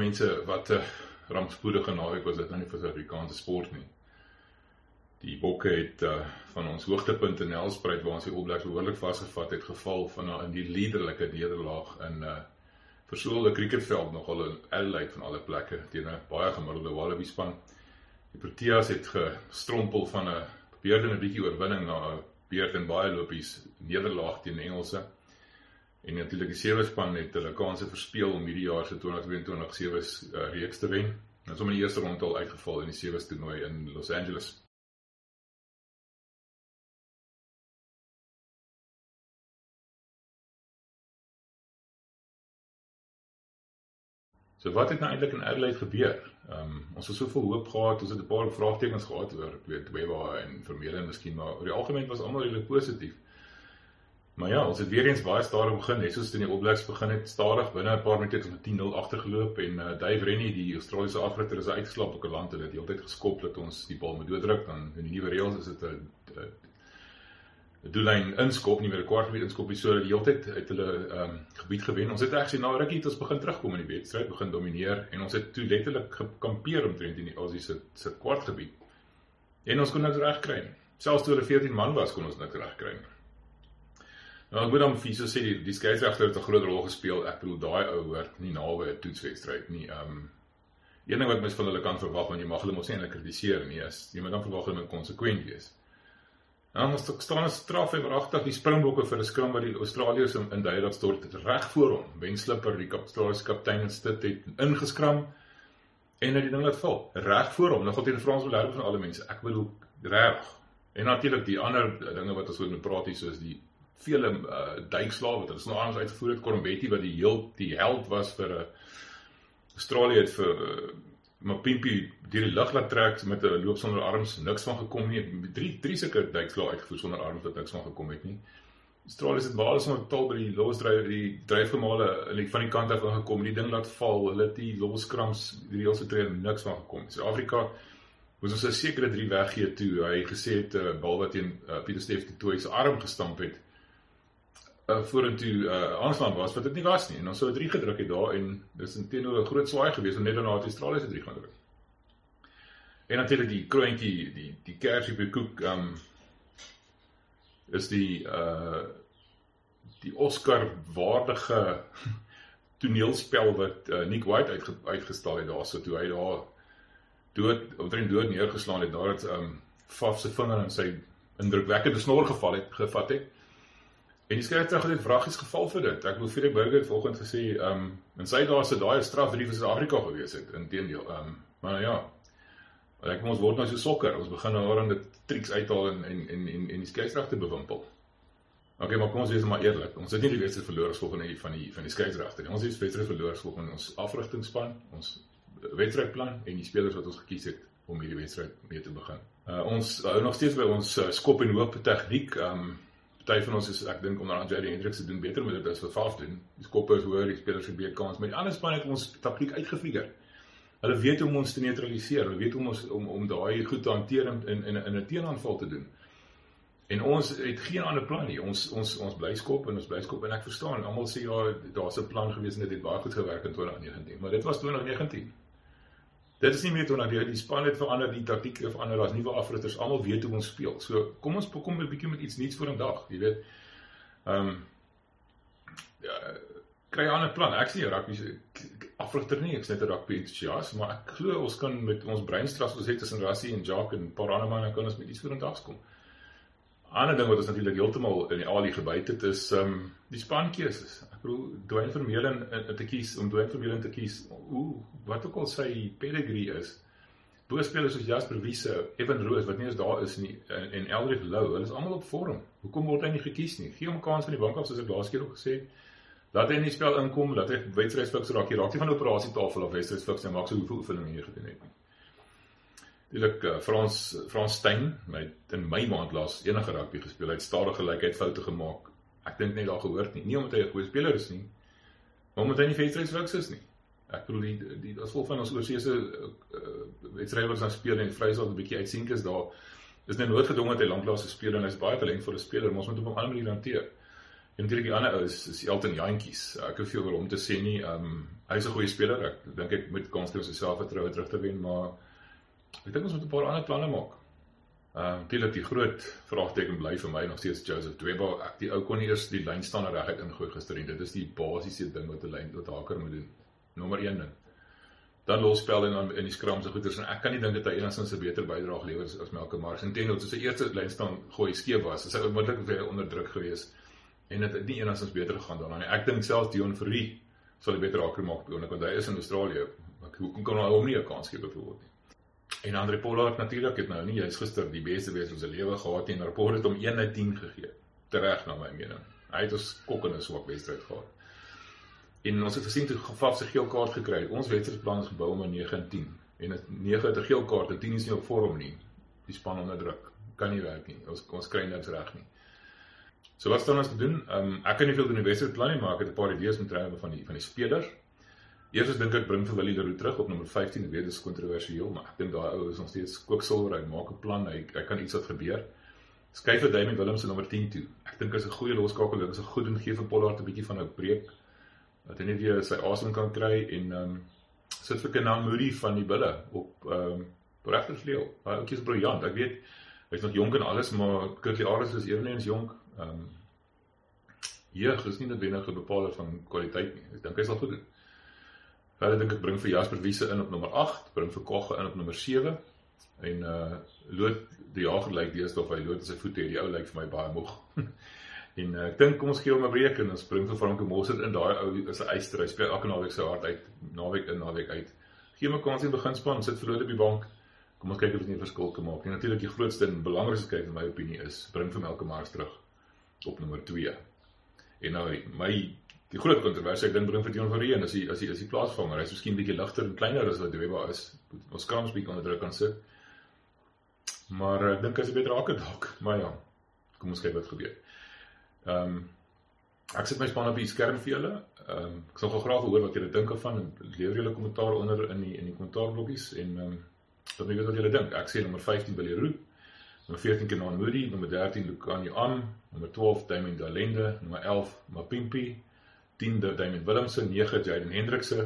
mense wat 'n uh, rampspoedige naweek was dit nou nie vir Suid-Afrikaanse sport nie. Die Bokke het uh, van ons hoogtepunt in Nelspruit waar ons die All Blacks behoorlik vasgevat het geval van na in die liderlike nederlaag in 'n uh, versoelde cricketveld nogal in Adelaide van alle plekke teen 'n baie gemiddelde Wallaby span. Die Proteas het gestrompel van 'n beurde 'n bietjie oorwinning na 'n beurt en baie lopies nederlaag teen die Engelse. En natuurlik die sewe span het hulle kansse verspeel om hierdie jaar se 2022 sewe uh, reeks te wen. Hulle het sommer die eerste ronde al uitgeval in die sewe toernooi in Los Angeles. So wat het nou eintlik in Adelaide gebeur? Ehm um, ons het soveel hoop gehad, ons het 'n paar vraagtekens gehad oor weet Weba en Vermeulen miskien, maar oor die algemeen was almal redelik positief. Maar ja, ons het weer eens baie stadig begin, net soos in die opblaks begin het, stadig binne 'n paar minute het ons 10-0 agtergeloop en uh, Dave Rennie, die Australiese afrigter, is uitgeslaap op 'n land en het heeltyd geskop dat ons die bal moet dooddruk dan in die nuwe reëls is dit 'n 'n doellyn inskop, nie meer 'n kwartgebied inskop nie, sodat die hele tyd uit hulle um, gebied gewen. Ons het reg sien na rukkie het ons begin terugkom in die wedstryd, begin domineer en ons het toe letterlik gekampeer omtrent in die Aussie se se kwartgebied. En ons kon niks reg kry nie. Selfs toe hulle 14 man was, kon ons niks reg kry nie. Nou ek moet dan vir sê die, die skeieregter het 'n groot rol gespeel. Ek bedoel daai ou hoort nie nawe 'n toetswedstryd nie. Ehm um, een ding wat mens van hulle kan verwag, want jy mag hulle mos nie eintlik kritiseer nie, is jy moet dan verwag hulle moet konsekwent wees. Was dit staan 'n straf en wragtig die Springbokke vir 'n skram wat die Australiërs in, in Duitsland stort het reg voor hom. Ben Slipper, die Australiese kaptein en stit het ingeskram en het die ding laat val. Reg voor hom, nog op die Frans belerwe van alle mense. Ek bedoel reg. En natuurlik die ander dinge wat ons oor moet praat hier soos die vele uh, duikslae wat hulle snaaks uitgevoer het, Corbetti wat die heel die held was vir 'n uh, Australië het vir uh, maar Pimpie deur die lug laat trek met 'n loop sonder arms niks van gekom nie. Drie drie sulke duikslae uitgevoer sonder arms wat niks van gekom het nie. Australië het baie sonder tol by die losdryf die dryfgemale van die kant af gekom. Die ding laat val. Hulle het die loskrams die reëls getree niks van gekom. Suid-Afrika moes ons 'n sekere drie weggee toe. Hy gesê het 'n uh, bal wat teen uh, Pieter Steef toe sy arm gestamp het uh, vorentoe uh, aanslaan was wat dit nie was nie en ons sou 'n 3 gedruk het daar en dis intenoor 'n groot swaai gewees om net daarna die Australië se 3 gaan druk. En natuurlik die kroontjie die die kersie by koek um is die uh die Oscar waardige toneelspel wat uh, Nick White uitge, uitgestal het daarso toe hy daar dood omtrent dood neergeslaan het nadat um Faf se vinger in sy indrukwekkende snor geval het gevat het. En die skeieregter het vragies geval vir dit. Ek wil vir die burger vanoggend gesê, ehm um, in sy dae se daai straf vir Suid-Afrika gewees het. Inteendeel, ehm um, maar ja. Ek ons word nou so sokker. Ons begin nou aan dit triks uithaal en en en en, en die skeieregter bewimpel. Okay, maar kom ons wees maar eerlik. Ons het nie die wedstryd verloor volgens die van die van die skeieregter nie. Ons het wedstryd verloor volgens ons afrigtingspan, ons wedstrydplan en die spelers wat ons gekies het om hierdie wedstryd mee te begin. Uh, ons hou nog steeds by ons uh, skop en hoop tegniek. Ehm um, party van ons is ek dink onder Jerry Hendricks se doen beter met dit as wat Faf doen. Die skoppe is hoër, die spelers het beter kans, maar die ander span het ons taktiek uitgefigure. Hulle weet hoe om ons te neutraliseer. Hulle weet hoe om ons om om daai goed te hanteer in in in 'n teenaanval te doen. En ons het geen ander plan nie. Ons ons ons bly skop en ons bly skop en ek verstaan. Almal sê ja, daar's 'n plan gewees en dit het baie goed gewerk in 2019, maar dit was 2019. Dit is nie meer toe dat die, die span het verander, die taktiek het verander, daar's nuwe afrigters, almal weet hoe ons speel. So kom ons kom 'n bietjie met iets nuuts vir vandag, jy weet. Ehm um, ja, kry 'n ander plan. Ek sien rugby afrigter nie, ek's net 'n rugby entoesias, maar ek glo ons kan met ons breinstras wat ons het tussen Rassie en Jacques en 'n paar ander manne kan ons met iets vir vandag kom ander ding wat ons natuurlik heeltemal in die alie gebyt het is um, die spankeuses. Ek bedoel Dwayne Vermeulen te kies om Dwayne Vermeulen te kies. Ooh, wat ook al sy pedigree is. Boespelers soos Jasper Wiese, Evan Roos wat nie eens daar is nie en, en Eldrick Lou, hulle is almal op vorm. Hoekom word hy nie gekies nie? Gee hom kans van die bank af soos ek laas keer ook gesê het. Laat hy in die spel inkom, laat hy wedstrydfiks raak. Hy raak nie van die operasietafel of wedstrydfiks en maak so hoeveel oefeninge hy gedoen het nie. Natuurlik uh, Frans Frans Steyn met in my maand laas enige rugby gespeel. Hy het stadige gelykheid foute gemaak. Ek dink net daar gehoor nie. Nie omdat hy 'n goeie speler is nie, maar omdat hy nie wedstrydsfiks is nie. Ek bedoel die die as vol van ons oorseese uh, wedstryders wat speel en Vryheidsland 'n bietjie uitsink is daar is net noodgedwonge dat hy lanklaas gespeel en hy's baie talentvolle speler, maar ons moet op 'n ander manier hanteer. En natuurlik die ander ou is is Elton Jantjies. Ek het veel oor hom te sê nie. Ehm um, hy's 'n goeie speler. Ek dink ek moet kans om sy selfvertroue terug te wen, maar ek dink ons moet 'n paar ander planne maak. Ehm uh, natuurlik die groot vraagteken bly vir my nog steeds Joseph Dweba. Ek die ou kon eers die lynstander reguit ingooi gister nie. Dit is die basiese ding wat 'n lyn wat haker moet doen. Nommer 1 ding dan losspel en dan in die skram se goeders en ek kan nie dink dat hy enigstens 'n beter bydrae gelewer het as Melke Mars. Intendo het sy eerste lyn staan gooi skeef was. Sy onmiddellik weer onder druk gewees en dit het nie enigstens beter gegaan daarna nie. Ek dink selfs Dion Fourie sal die beter raak maak beoog want hy is in Australië. Ek hoekom kan hy hom nie 'n kans gee byvoorbeeld nie. En Andre Pollard natuurlik het nou nie jy's gister die beste wees van sy lewe gehad en rapport het hom 1 uit 10 gegee. Tereg na my mening. Hy het 'n skokkende swak wedstryd gehad. En ons het gesien toe Faf se geel kaart gekry het. Ons wedstrydplan is gebou om 'n 9 en 10. En 'n 9 het 'n geel kaart en 10 is nie op vorm nie. Die span onder druk. Kan nie werk nie. Ons ons kry niks reg nie. So wat staan ons te doen? Ehm um, ek kan nie veel doen in die wedstrydplan nie, maar ek het 'n paar idees met terme van die van die spelers. Eerstens dink ek bring vir Willie Leroux terug op nommer 15. Ek weet dit is kontroversieel, maar ek dink daai ou is nog steeds kooksilwer. Hy maak 'n plan. Hy hy kan iets wat gebeur. Skuif vir Damien Willemse nommer 10 toe. Ek dink hy's 'n goeie loskakel. Dit is 'n goed en gee vir Pollard 'n bietjie van 'n breek dat hy net weer sy asem kan kry en ehm um, sit vir Kenan Moody van die Bulle op ehm um, regtervleuel. Hy ouetjie is briljant. Ek weet hy's nog jonk en alles, maar Kurtley Aris is eweneens jonk. Ehm um, jeug is nie noodwendig 'n bepaler van kwaliteit nie. Ek dink hy sal goed doen. Verder dink ek bring vir Jasper Wiese in op nommer 8, bring vir Kogge in op nommer 7 en uh Loot die jager lyk deesdae of hy loot sy voete hierdie ou lyk vir my baie moeg. En uh, ek dink kom ons gee hom 'n breek en ons bring vir Franco Mosset in daai ou is 'n eister. Hy speel elke naweek sy hart uit, naweek in, naweek uit. Gee hom 'n kans in beginspan, sit verloor op die bank. Kom ons kyk of dit 'n verskil kan maak. En natuurlik die grootste en belangrikste kyk in my opinie is bring vir Melke Mars terug op nommer 2. En nou my die groot kontroversie ek dink bring vir Dion Verreen as hy as hy as hy plaasvanger. Hy's miskien bietjie ligter en kleiner as wat Dweba is. Ons kan ons bietjie onder druk kan sit. Maar ek dink hy's 'n beter haker dalk. Maar ja, kom ons kyk wat gebeur. Ehm um, ek sit my span op die skerm vir julle. Ehm um, ek sal graag hoor wat julle dink ervan en lewer julle kommentaar onder in die in die kommentaarblokkies en ehm um, dan weet wat julle dink. Ek sê nommer 15 Billy Root, nommer 14 Kenan Moody, nommer 13 Lukani Am, nommer 12 Damien Dalende, nommer 11 Mapimpi, 10 Damien Willemse, 9 Jaden Hendrikse,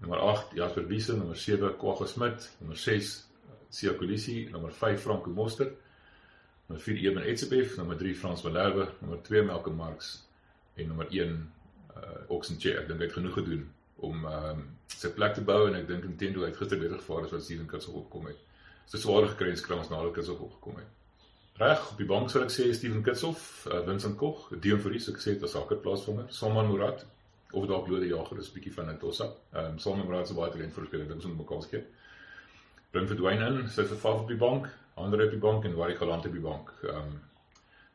nommer 8 Jasper Wiese, nommer 7 Kwagga Smit, nommer 6 Sia Kolisi, nommer 5 Franco Mostert nommer 4 Eben Etzebeth, nommer 3 Frans Valerbe, nommer 2 Malcolm Marx en nommer 1 uh Oxenchair. Ek dink hy het genoeg gedoen om um, sy plek te bou en ek dink Nintendo het gister beter gevaar as wat Steven Kitsel opkom het. 'n sware gekry skrams nadat Kitsel opgekom het. Reg, op die bank sal ek sê Steven Kitsel, uh, Vincent Koch, Dion Fourie, ek sê dit as hakker plaasvinger, Salman Murad of dalk Lode Jager is bietjie van 'n tossa. Ehm um, Salman Murad se baie talent vir speler, dink ons moet mekaar skep. Bring vir Dwayne in, sy verval op die bank, ander op die bank en Warrie Galant op die bank. Ehm um,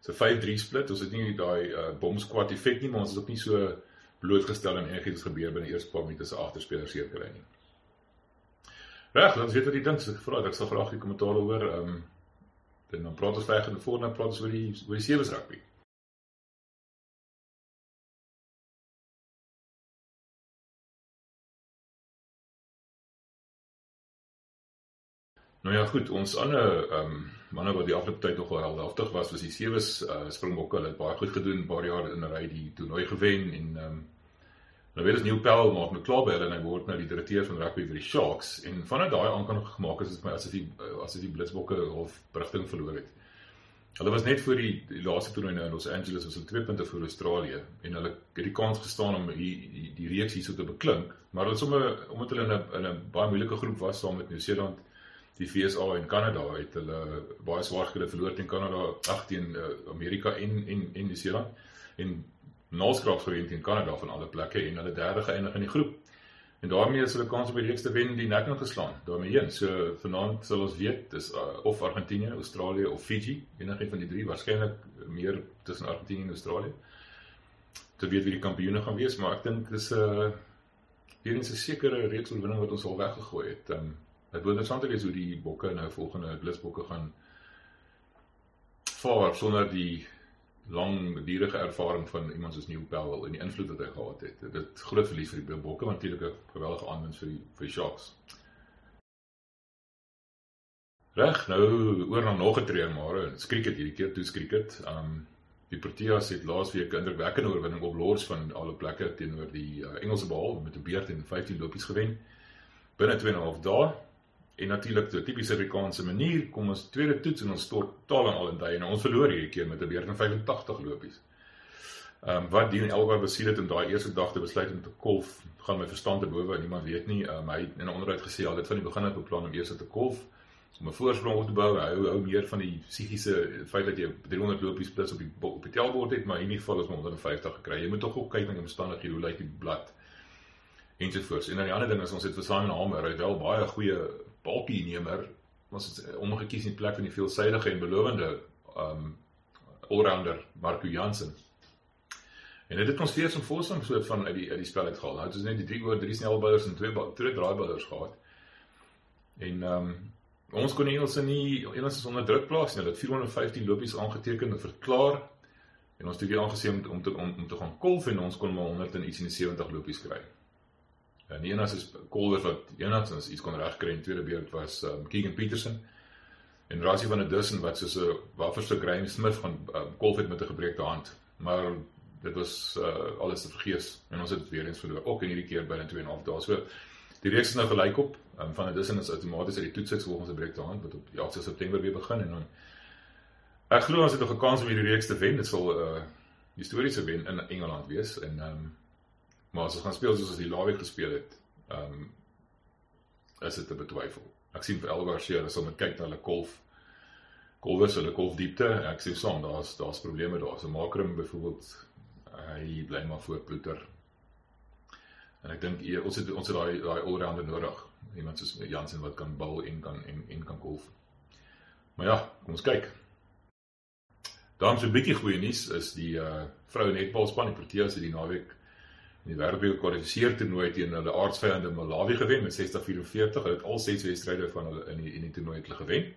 so 5-3 split. Ons het nie daai uh, bom squad effek nie, maar ons is ook nie so blootgestel aan enigiets gebeur binne eerste paar minute se agterspeler seker kry nie. Reg, dan weet wat jy dink. Ek vra ek sal graag die kommentaar hoor. Ehm um, dan praat ons verder voor dan praat ons oor die oor die sewe rugby. Nou ja, goed, ons ander ehm um, manne wat die afgelope tyd nogal heldhaftig was, was die sewe uh, Springbokke. Hulle het baie goed gedoen, baie jare in 'n ry die toernooi gewen en ehm um, nou weet ons Neil Powell maak nou klaar by hulle en hy word nou die direkteur van rugby vir die Sharks en vanaf daai aankondiging gemaak is dit vir my asof die asof die Blitsbokke half berigting verloor het. Hulle was net voor die, die laaste toernooi nou in Los Angeles was hulle 2 punte voor Australië en hulle het die kans gestaan om die die, die reeks hierso te beklink, maar hulle sommer omdat hulle in 'n in 'n baie moeilike groep was saam met Nieu-Seeland die FSA en Kanada het hulle baie swaar gekry verloor teen Kanada, ag teen uh, Amerika en en en New Zealand en Noordskraap gewen teen Kanada van alle plekke en hulle derde geëindig in die groep. En daarmee is hulle kans om die reeks te wen die nek nog geslaan. daarmee heen. So vanaand sal ons weet dis uh, of Argentinië, Australië of Fiji, enige van die drie waarskynlik meer tussen Argentinië en Australië. Te weet wie die kampioene gaan wees, maar ek dink dis 'n uh, hier is 'n sekere reeks oorwinning wat ons al weggegooi het. Um, Dit word interessant te wees hoe die bokke nou volgende blisbokke gaan vaar sonder die lang dierige ervaring van iemand soos Neil Powell en die invloed wat hy gehad het. Dit groot verlies vir die bokke natuurlik 'n geweldige aanwinst vir die vir die Sharks. Reg, nou oor na nog 'n treër maar, skriket hierdie keer toe skriket. Um Die Proteas het laasweek 'n indrukwekkende oorwinning op Lords van alle plekke teenoor die uh, Engelse behaal met 'n beurt en 15 lopies gewen binne 2 en 'n half dae. En natuurlik die tipiese Afrikaanse manier kom ons tweede toets en ons stort taal en al in duie en ons verloor hierdie keer met 'n beurt van 85 lopies. Ehm um, wat dien Elba besiel het om daai eerste dag te besluit om te kolf, gaan my verstand te bowe, niemand weet nie. Ehm um, hy het in 'n onderhoud gesê al dit van die begin af beplan om eers te kolf om 'n voorsprong op te bou. Hy hou hou meer van die psigiese feit dat jy 300 lopies plus op die op die tellbord het, maar in ieder geval is maar 150 gekry. Jy moet tog ook kyk na die omstandighede, hoe lyk die blad ensovoorts. En dan die ander ding is ons het vir Simon Hamer, hy het wel baie goeie balkie nemer. Ons het hom gekies in plek van die veelsidige en belowende um, allrounder Marco Jansen. En dit het ons steeds 'n voorsprong soort van uit die uit die spel uitgehaal. Nou het ons net die drie oor drie snelbouers en twee twee draaibouers gehad. En ehm um, ons kon Engelse nie Engelse onder druk plaas nie. Hulle het 415 lopies aangeteken en verklaar en ons het weer aangesien om om te om, om te gaan kolf en ons kon maar 100 en iets in die 70 lopies kry. En die enigste is kolwer wat enigstens iets kon regkry in tweede beurt was um, Keegan Peterson en Rassie van der Dussen wat soos 'n wafferstuk Graham Smith van um, kolf het met 'n gebreekte hand. Maar dit was uh, alles te vergees en ons het weer eens verloor ook in hierdie keer binne 2 en 'n half dae. So die reeks is nou gelyk op um, van dit is outomaties uit die toets volgens 'n breek te hand wat op die 8 September weer begin en dan ek glo ons het nog 'n kans om hierdie reeks te wen. Dit sal 'n uh, historiese wen in Engeland wees en ehm um, maar as ons gaan speel soos ons die laweek gespeel het, ehm um, is dit te betwyfel. Ek sien vir Elgar se hulle sal met kyk na hulle golf golfers hulle golf diepte. Ek sê saam daar's daar's probleme daar. So Makrum byvoorbeeld hy bly maar voor Ploeter. En ek dink ons het ons het daai daai allrounder nodig. Iemand soos Jansen wat kan bal en kan en en kan golf. Maar ja, kom ons kyk. Dan so 'n bietjie goeie nuus is die uh vroue netbalspan die Proteas het die naweek in die wêreldbeker kwalifiseer toernooi teen hulle aardsvyande Malawi gewen met 60-44. Hulle het al ses wedstryde van hulle in die in die toernooi gewen.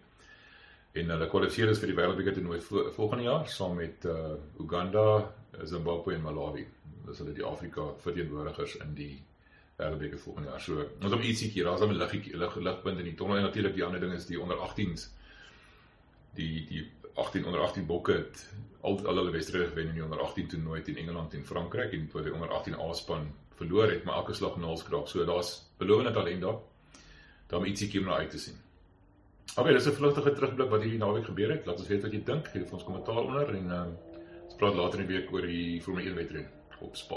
En hulle kwalifiseer is vir die wêreldbeker toernooi volgende jaar saam met uh Uganda, Zimbabwe en Malawi. Dis hulle die Afrika verteenwoordigers in die wêreldbeker volgende jaar. So, ons om ietsie hier, daar's 'n liggie lig ligpunt in die tonnel en natuurlik die ander ding is die onder 18s. Die die 18 onder 18 bokke het al al hulle wedstryde gewen in die onder 18 toernooi teen Engeland en Frankryk en toe die onder 18 A-span verloor het, maar elke slag naalskraap. So daar's belowende talent daar. Daar moet ietsie kom na uit te sien. Okay, dis 'n vlugtige terugblik wat hierdie naweek gebeur het. Laat ons weet wat jy dink. Gee vir ons kommentaar onder en uh, ons praat later in die week oor die Formule 1 wedren op Spa.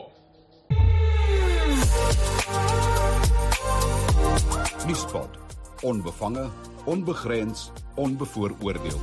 Nuuspot. Onbevange, onbegrens, onbevooroordeel.